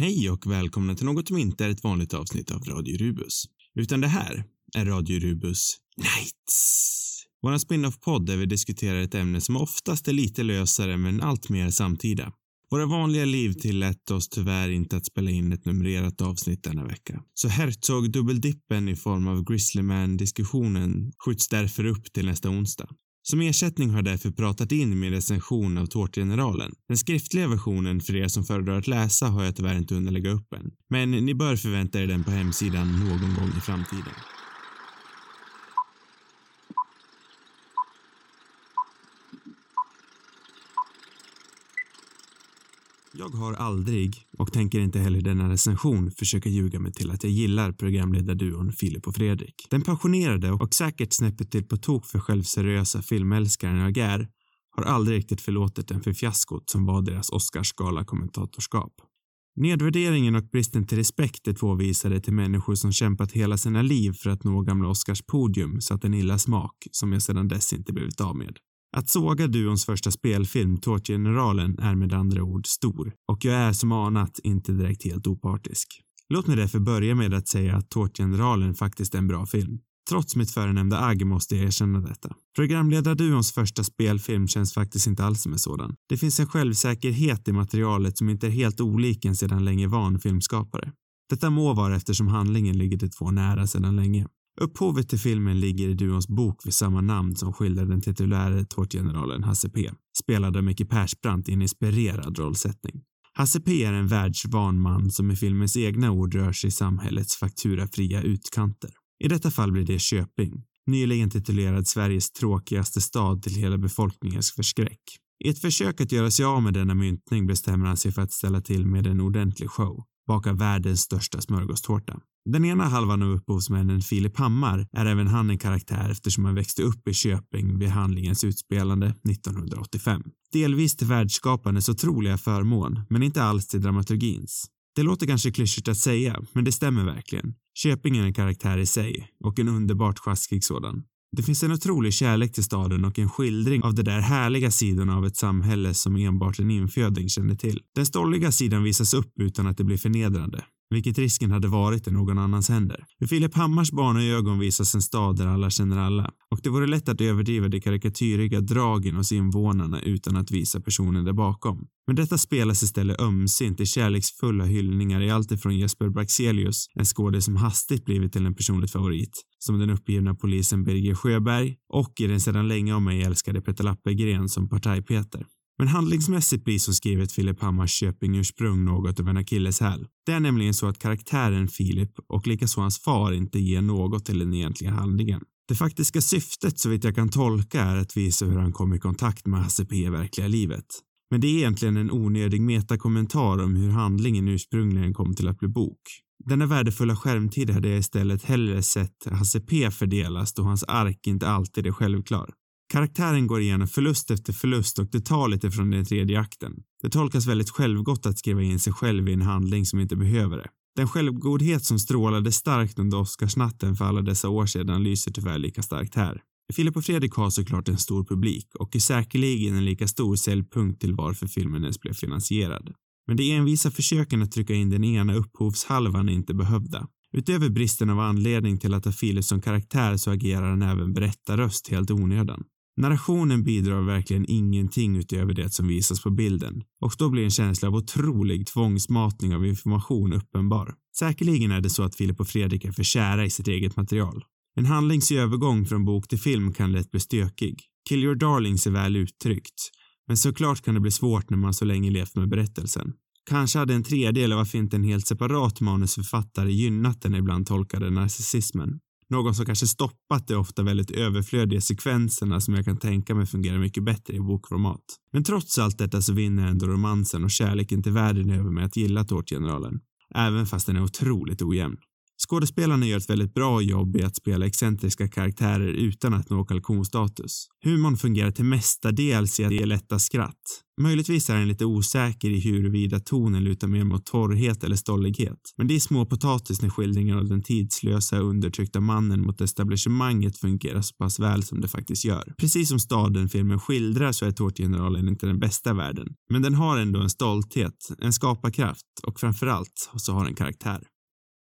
Hej och välkomna till något som inte är ett vanligt avsnitt av Radio Rubus. Utan det här är Radio Rubus Nights. Vår spin-off-podd där vi diskuterar ett ämne som oftast är lite lösare men allt mer samtida. Våra vanliga liv tillät oss tyvärr inte att spela in ett numrerat avsnitt denna vecka. Så Herzog dubbeldippen i form av Grizzlyman-diskussionen skjuts därför upp till nästa onsdag. Som ersättning har jag därför pratat in min recension av Tårtgeneralen. Den skriftliga versionen för er som föredrar att läsa har jag tyvärr inte hunnit lägga upp än. Men ni bör förvänta er den på hemsidan någon gång i framtiden. Jag har aldrig, och tänker inte heller i denna recension, försöka ljuga mig till att jag gillar programledarduon Filip och Fredrik. Den passionerade och säkert snäppet till på tok för självseriösa filmälskaren jag är, har aldrig riktigt förlåtit den för fiaskot som var deras Oscarsgala-kommentatorskap. Nedvärderingen och bristen till respekt de två visade till människor som kämpat hela sina liv för att nå gamla Oscars podium satt en illa smak som jag sedan dess inte blivit av med. Att såga duons första spelfilm, Tårtgeneralen, är med andra ord stor och jag är som anat inte direkt helt opartisk. Låt mig därför börja med att säga att Tårtgeneralen faktiskt är en bra film. Trots mitt förenämnda agg måste jag erkänna detta. Programledarduons första spelfilm känns faktiskt inte alls som en sådan. Det finns en självsäkerhet i materialet som inte är helt olik en sedan länge van filmskapare. Detta må vara eftersom handlingen ligger de två nära sedan länge. Upphovet till filmen ligger i duons bok vid samma namn som skildrar den tituläre tårtgeneralen Hasse P, spelad av Micke Persbrandt i en inspirerad rollsättning. Hasse P är en världsvan man som med filmens egna ord rör sig i samhällets fakturafria utkanter. I detta fall blir det Köping, nyligen titulerad Sveriges tråkigaste stad till hela befolkningens förskräck. I ett försök att göra sig av med denna myntning bestämmer han sig för att ställa till med en ordentlig show, baka världens största smörgåstårta. Den ena halvan av upphovsmännen, Filip Hammar, är även han en karaktär eftersom han växte upp i Köping vid handlingens utspelande 1985. Delvis till världsskapandets otroliga förmån, men inte alls till dramaturgins. Det låter kanske klyschigt att säga, men det stämmer verkligen. Köping är en karaktär i sig, och en underbart sjaskig sådan. Det finns en otrolig kärlek till staden och en skildring av de där härliga sidorna av ett samhälle som enbart en inföding känner till. Den stolliga sidan visas upp utan att det blir förnedrande vilket risken hade varit i någon annans händer. I Filip Hammars barnaögon visas en stad där alla känner alla och det vore lätt att överdriva de karikatyriga dragen hos invånarna utan att visa personen där bakom. Men detta spelas istället ömsint i kärleksfulla hyllningar i allt ifrån Jesper Braxelius, en skådis som hastigt blivit till en personlig favorit, som den uppgivna polisen Birger Sjöberg och i den sedan länge av mig älskade Peter Lappegren som Partaj-Peter. Men handlingsmässigt blir som skrivet Filip Hammars Köping-ursprung något av en akilleshäl. Det är nämligen så att karaktären Filip och likaså hans far inte ger något till den egentliga handlingen. Det faktiska syftet, så vitt jag kan tolka, är att visa hur han kom i kontakt med Hasse P i verkliga livet. Men det är egentligen en onödig metakommentar om hur handlingen ursprungligen kom till att bli bok. Denna värdefulla skärmtid hade jag istället hellre sett Hasse P fördelas då hans ark inte alltid är självklar. Karaktären går igenom förlust efter förlust och det tar lite från den tredje akten. Det tolkas väldigt självgott att skriva in sig själv i en handling som inte behöver det. Den självgodhet som strålade starkt under Oscarsnatten för alla dessa år sedan lyser tyvärr lika starkt här. Filip och Fredrik har såklart en stor publik och är säkerligen en lika stor säljpunkt till varför filmen ens blev finansierad. Men de envisa försöken att trycka in den ena upphovshalvan är inte behövda. Utöver bristen av anledning till att ha Filip som karaktär så agerar han även berättarröst helt onödan. Narrationen bidrar verkligen ingenting utöver det som visas på bilden och då blir en känsla av otrolig tvångsmatning av information uppenbar. Säkerligen är det så att Filip och Fredrik är för kära i sitt eget material. En handlingsövergång från bok till film kan lätt bli stökig. Kill your darlings är väl uttryckt, men såklart kan det bli svårt när man så länge levt med berättelsen. Kanske hade en tredjedel av varför inte en helt separat manusförfattare gynnat den ibland tolkade narcissismen. Någon som kanske stoppat de ofta väldigt överflödiga sekvenserna som jag kan tänka mig fungerar mycket bättre i bokformat. Men trots allt detta så vinner ändå romansen och kärleken till världen över mig att gilla Tårtgeneralen. Även fast den är otroligt ojämn. Skådespelarna gör ett väldigt bra jobb i att spela excentriska karaktärer utan att nå kalkonstatus. Humorn fungerar till mestadels i att ge lätta skratt, Möjligtvis är den lite osäker i huruvida tonen lutar mer mot torrhet eller stollighet, men det är småpotatis när skildringen av den tidslösa undertryckta mannen mot etablissemanget fungerar så pass väl som det faktiskt gör. Precis som staden filmen skildrar så är tårtgeneralen inte den bästa världen, men den har ändå en stolthet, en skaparkraft och framförallt så har den karaktär.